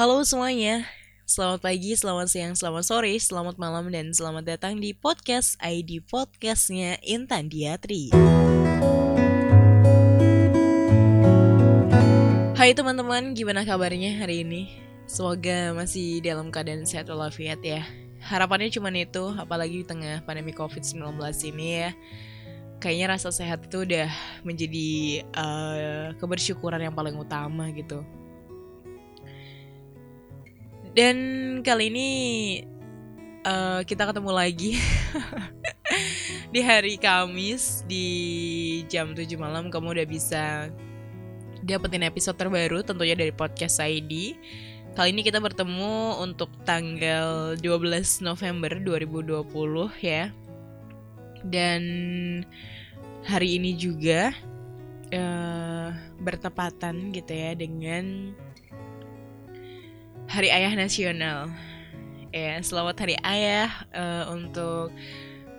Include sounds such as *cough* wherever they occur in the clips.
Halo semuanya, selamat pagi, selamat siang, selamat sore, selamat malam, dan selamat datang di podcast ID Podcastnya Intan Diatri. Hai teman-teman, gimana kabarnya hari ini? Semoga masih dalam keadaan sehat walafiat ya. Harapannya cuma itu, apalagi di tengah pandemi COVID-19 ini ya. Kayaknya rasa sehat itu udah menjadi uh, kebersyukuran yang paling utama gitu. Dan kali ini uh, kita ketemu lagi *laughs* di hari Kamis di jam 7 malam kamu udah bisa dapetin episode terbaru tentunya dari podcast ID. Kali ini kita bertemu untuk tanggal 12 November 2020 ya. Dan hari ini juga uh, bertepatan gitu ya dengan Hari Ayah Nasional. Ya, selamat Hari Ayah uh, untuk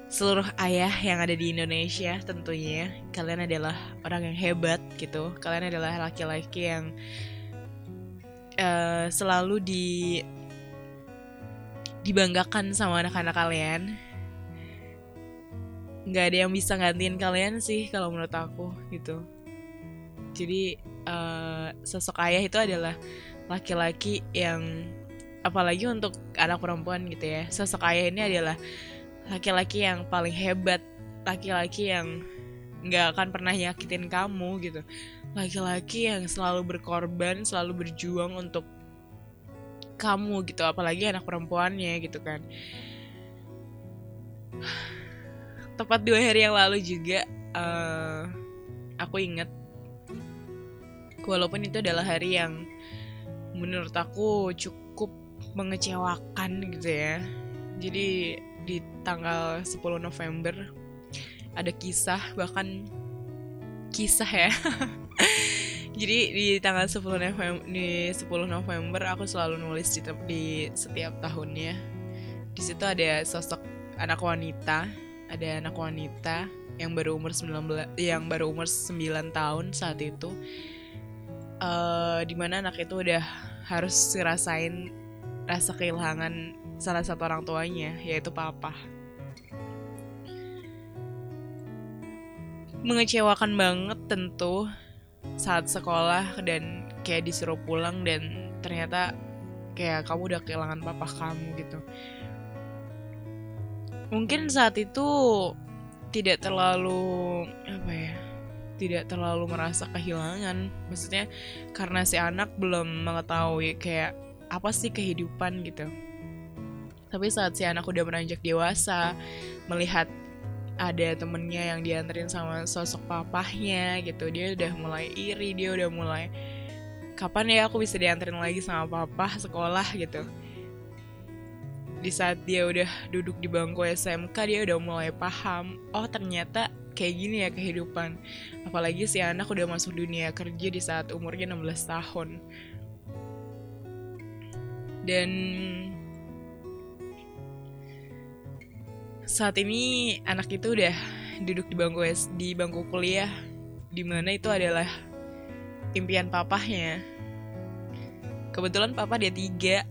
seluruh ayah yang ada di Indonesia tentunya. Kalian adalah orang yang hebat gitu. Kalian adalah laki-laki yang uh, selalu di dibanggakan sama anak-anak kalian nggak ada yang bisa gantiin kalian sih kalau menurut aku gitu jadi uh, sosok ayah itu adalah laki-laki yang apalagi untuk anak perempuan gitu ya sosok ayah ini adalah laki-laki yang paling hebat laki-laki yang nggak akan pernah nyakitin kamu gitu. Laki-laki yang selalu berkorban selalu berjuang untuk kamu gitu apalagi anak perempuannya gitu kan. Tepat dua hari yang lalu juga uh, aku inget walaupun itu adalah hari yang menurut aku cukup mengecewakan gitu ya. Jadi di tanggal 10 November ada kisah bahkan kisah ya. *laughs* Jadi di tanggal 10 November di 10 November aku selalu nulis di, di setiap tahunnya. Di situ ada sosok anak wanita ada anak wanita yang baru umur 19 yang baru umur 9 tahun saat itu. Uh, di mana anak itu udah harus ngerasain rasa kehilangan salah satu orang tuanya yaitu papa. Mengecewakan banget tentu saat sekolah dan kayak disuruh pulang dan ternyata kayak kamu udah kehilangan papa kamu gitu. Mungkin saat itu tidak terlalu apa ya tidak terlalu merasa kehilangan. Maksudnya karena si anak belum mengetahui kayak apa sih kehidupan gitu. Tapi saat si anak udah beranjak dewasa melihat ada temennya yang dianterin sama sosok papahnya gitu dia udah mulai iri dia udah mulai kapan ya aku bisa dianterin lagi sama papa sekolah? gitu di saat dia udah duduk di bangku SMK dia udah mulai paham oh ternyata kayak gini ya kehidupan. Apalagi si anak udah masuk dunia kerja di saat umurnya 16 tahun. Dan saat ini anak itu udah duduk di bangku di bangku kuliah di mana itu adalah impian papahnya. Kebetulan papa dia tiga.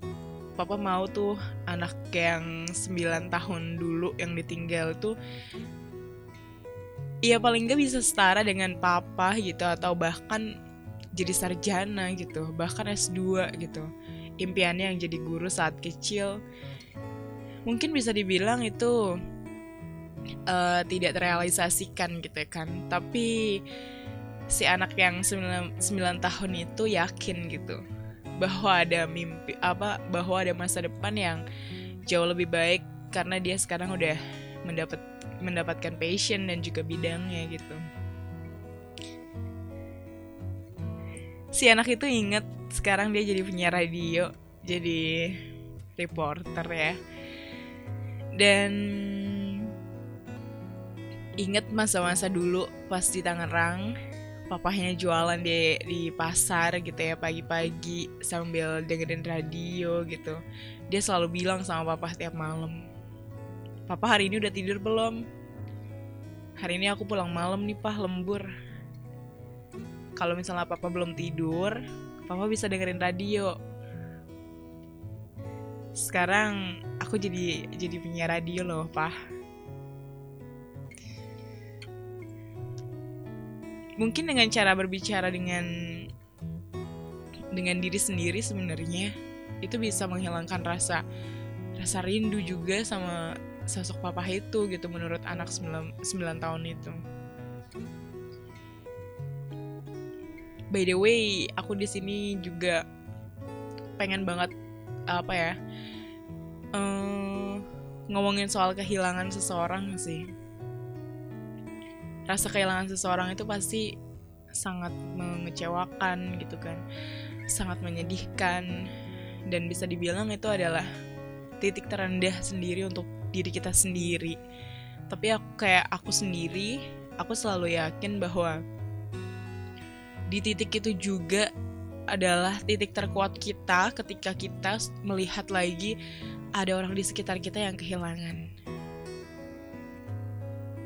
Papa mau tuh anak yang 9 tahun dulu yang ditinggal tuh ya paling gak bisa setara dengan papa gitu atau bahkan jadi sarjana gitu bahkan S2 gitu. Impiannya yang jadi guru saat kecil. Mungkin bisa dibilang itu uh, tidak terrealisasikan gitu kan. Tapi si anak yang 9, 9 tahun itu yakin gitu bahwa ada mimpi apa bahwa ada masa depan yang jauh lebih baik karena dia sekarang udah mendapat mendapatkan passion dan juga bidangnya gitu. Si anak itu inget sekarang dia jadi penyiar radio, jadi reporter ya. Dan inget masa-masa dulu pas di Tangerang papahnya jualan di di pasar gitu ya pagi-pagi sambil dengerin radio gitu. Dia selalu bilang sama papa setiap malam papa hari ini udah tidur belum? Hari ini aku pulang malam nih pah lembur. Kalau misalnya papa belum tidur papa bisa dengerin radio. Sekarang aku jadi jadi penyiar radio loh pah mungkin dengan cara berbicara dengan dengan diri sendiri sebenarnya itu bisa menghilangkan rasa rasa rindu juga sama sosok papa itu gitu menurut anak 9, 9 tahun itu. By the way, aku di sini juga pengen banget apa ya um, ngomongin soal kehilangan seseorang sih rasa kehilangan seseorang itu pasti sangat mengecewakan gitu kan. Sangat menyedihkan. Dan bisa dibilang itu adalah titik terendah sendiri untuk diri kita sendiri. Tapi aku kayak aku sendiri aku selalu yakin bahwa di titik itu juga adalah titik terkuat kita ketika kita melihat lagi ada orang di sekitar kita yang kehilangan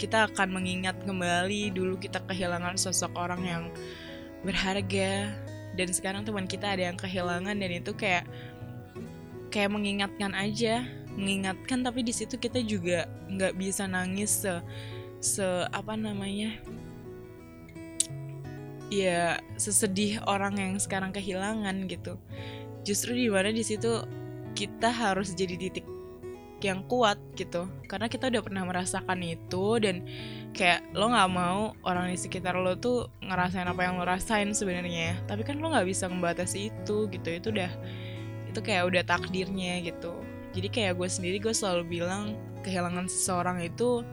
kita akan mengingat kembali dulu kita kehilangan sosok orang yang berharga. Dan sekarang teman kita ada yang kehilangan dan itu kayak kayak mengingatkan aja. Mengingatkan tapi di situ kita juga nggak bisa nangis se se apa namanya ya sesedih orang yang sekarang kehilangan gitu. Justru di mana di situ kita harus jadi titik yang kuat gitu. Karena kita udah pernah merasakan itu dan kayak lo nggak mau orang di sekitar lo tuh ngerasain apa yang lo rasain sebenarnya. Tapi kan lo nggak bisa membatasi itu gitu. Itu udah itu kayak udah takdirnya gitu. Jadi kayak gue sendiri gue selalu bilang kehilangan seseorang itu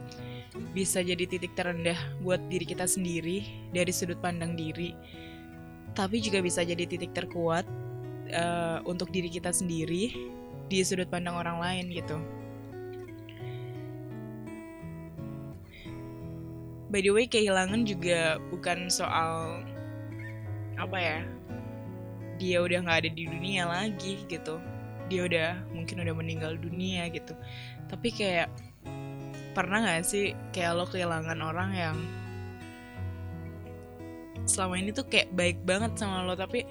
bisa jadi titik terendah buat diri kita sendiri dari sudut pandang diri. Tapi juga bisa jadi titik terkuat uh, untuk diri kita sendiri di sudut pandang orang lain gitu. By the way kehilangan juga bukan soal apa ya dia udah nggak ada di dunia lagi gitu. Dia udah mungkin udah meninggal dunia gitu. Tapi kayak pernah nggak sih kayak lo kehilangan orang yang selama ini tuh kayak baik banget sama lo tapi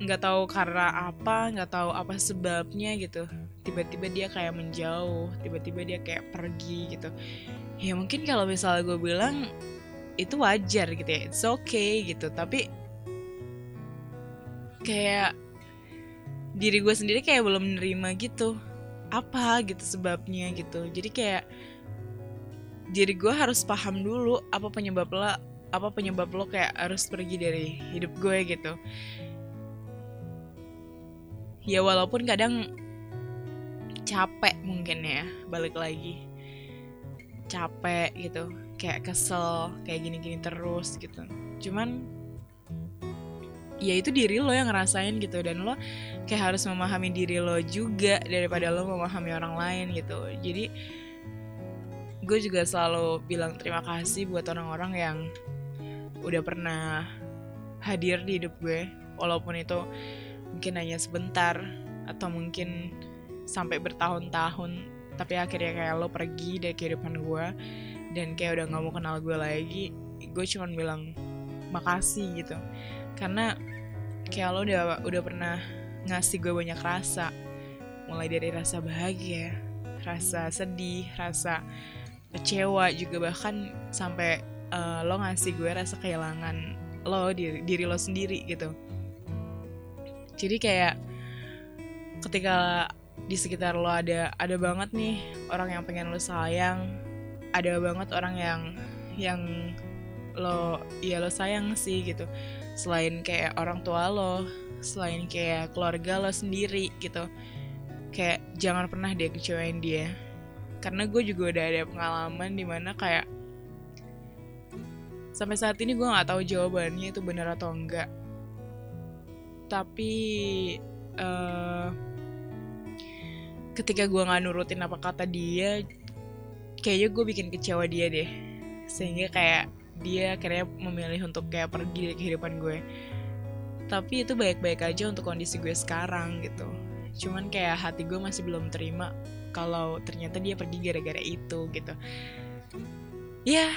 nggak tahu karena apa nggak tahu apa sebabnya gitu. Tiba-tiba dia kayak menjauh tiba-tiba dia kayak pergi gitu ya mungkin kalau misalnya gue bilang itu wajar gitu ya. It's okay gitu. Tapi kayak diri gue sendiri kayak belum nerima gitu apa gitu sebabnya gitu. Jadi kayak diri gue harus paham dulu apa penyebab lo apa penyebab lo kayak harus pergi dari hidup gue gitu. Ya walaupun kadang capek mungkin ya balik lagi capek gitu kayak kesel kayak gini-gini terus gitu. Cuman ya itu diri lo yang ngerasain gitu dan lo kayak harus memahami diri lo juga daripada lo memahami orang lain gitu. Jadi gue juga selalu bilang terima kasih buat orang-orang yang udah pernah hadir di hidup gue walaupun itu mungkin hanya sebentar atau mungkin sampai bertahun-tahun tapi akhirnya kayak lo pergi dari kehidupan gue dan kayak udah nggak mau kenal gue lagi gue cuma bilang makasih gitu. Karena kayak lo udah udah pernah ngasih gue banyak rasa. Mulai dari rasa bahagia rasa sedih rasa kecewa juga. Bahkan sampai uh, lo ngasih gue rasa kehilangan lo diri, diri lo sendiri gitu. Jadi kayak ketika di sekitar lo ada ada banget nih orang yang pengen lo sayang. Ada banget orang yang yang lo ya lo sayang sih gitu. Selain kayak orang tua lo selain kayak keluarga lo sendiri gitu. Kayak jangan pernah dia kecewain dia. Karena gue juga udah ada pengalaman di mana kayak sampai saat ini gue nggak tahu jawabannya itu benar atau enggak. Tapi uh, ketika gue nggak nurutin apa kata dia kayaknya gue bikin kecewa dia deh. Sehingga kayak dia akhirnya memilih untuk kayak pergi dari kehidupan gue. Tapi itu baik-baik aja untuk kondisi gue sekarang gitu. Cuman kayak hati gue masih belum terima kalau ternyata dia pergi gara-gara itu gitu. Ya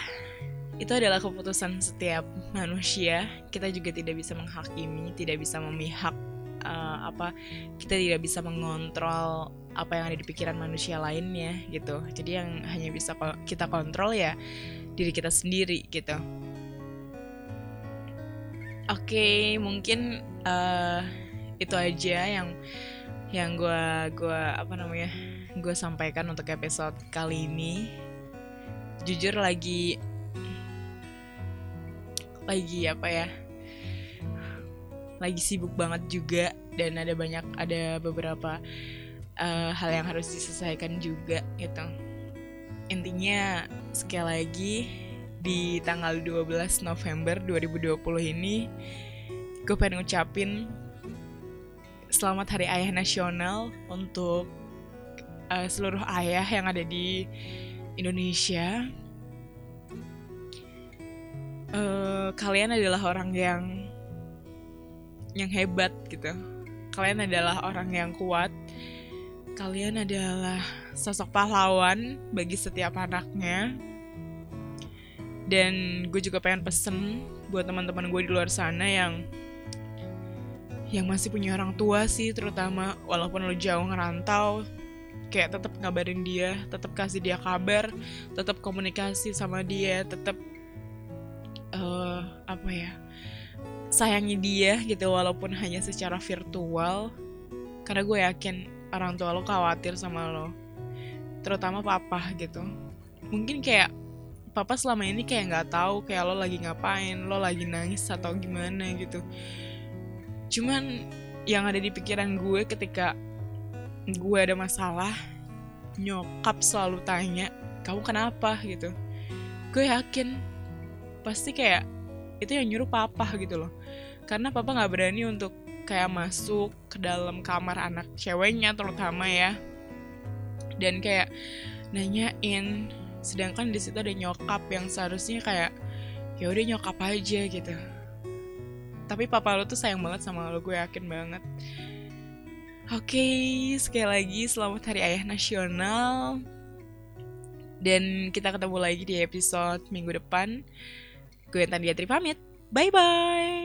itu adalah keputusan setiap manusia. Kita juga tidak bisa menghakimi tidak bisa memihak uh, apa kita tidak bisa mengontrol apa yang ada di pikiran manusia lainnya gitu. Jadi yang hanya bisa kita kontrol ya diri kita sendiri gitu. Oke okay, mungkin uh, itu aja yang yang gue gua apa namanya gue sampaikan untuk episode kali ini. Jujur lagi lagi apa ya lagi sibuk banget juga dan ada banyak ada beberapa uh, hal yang harus diselesaikan juga gitu intinya sekali lagi di tanggal 12 November 2020 ini gue pengen ngucapin selamat Hari Ayah Nasional untuk uh, seluruh ayah yang ada di Indonesia uh, kalian adalah orang yang yang hebat gitu. Kalian adalah orang yang kuat. Kalian adalah sosok pahlawan bagi setiap anaknya. Dan gue juga pengen pesen buat teman-teman gue di luar sana yang yang masih punya orang tua sih terutama walaupun lo jauh ngerantau kayak tetap ngabarin dia, tetap kasih dia kabar, tetap komunikasi sama dia, tetap uh, apa ya sayangi dia gitu walaupun hanya secara virtual karena gue yakin orang tua lo khawatir sama lo. Terutama papa gitu. Mungkin kayak papa selama ini kayak nggak tahu kayak lo lagi ngapain lo lagi nangis atau gimana gitu. Cuman yang ada di pikiran gue ketika gue ada masalah nyokap selalu tanya kamu kenapa? gitu. Gue yakin pasti kayak itu yang nyuruh papa gitu loh. Karena papa nggak berani untuk kayak masuk ke dalam kamar anak ceweknya terutama ya dan kayak nanyain sedangkan di situ ada nyokap yang seharusnya kayak ya udah nyokap aja gitu tapi papa lo tuh sayang banget sama lo gue yakin banget Oke, okay, sekali lagi selamat Hari Ayah Nasional. Dan kita ketemu lagi di episode minggu depan. Gue Tandia Tri pamit. Bye-bye.